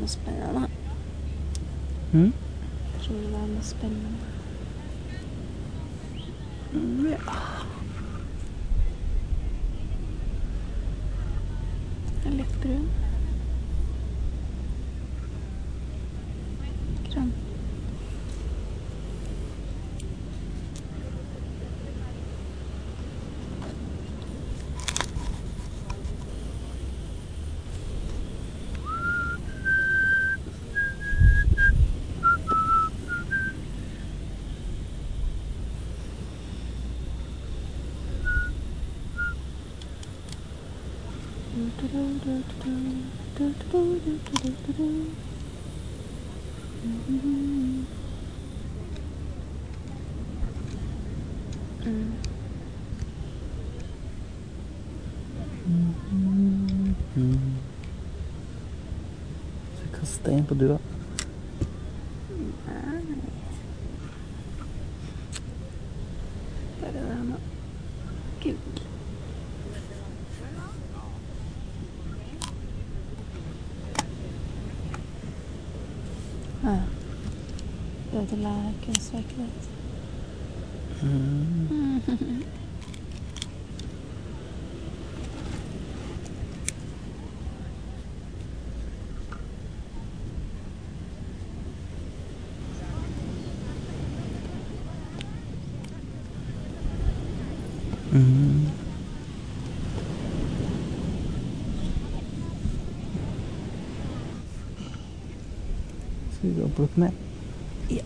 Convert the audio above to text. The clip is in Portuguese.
noe spennende. Mm? Tror du det er noe spennende? Mm, ja. Jeg er litt brun. Mm. Mm. Você kasta en på du, da. Nei. Bare Ja. Døde lærer kunstverket mm. 这个不是卖呀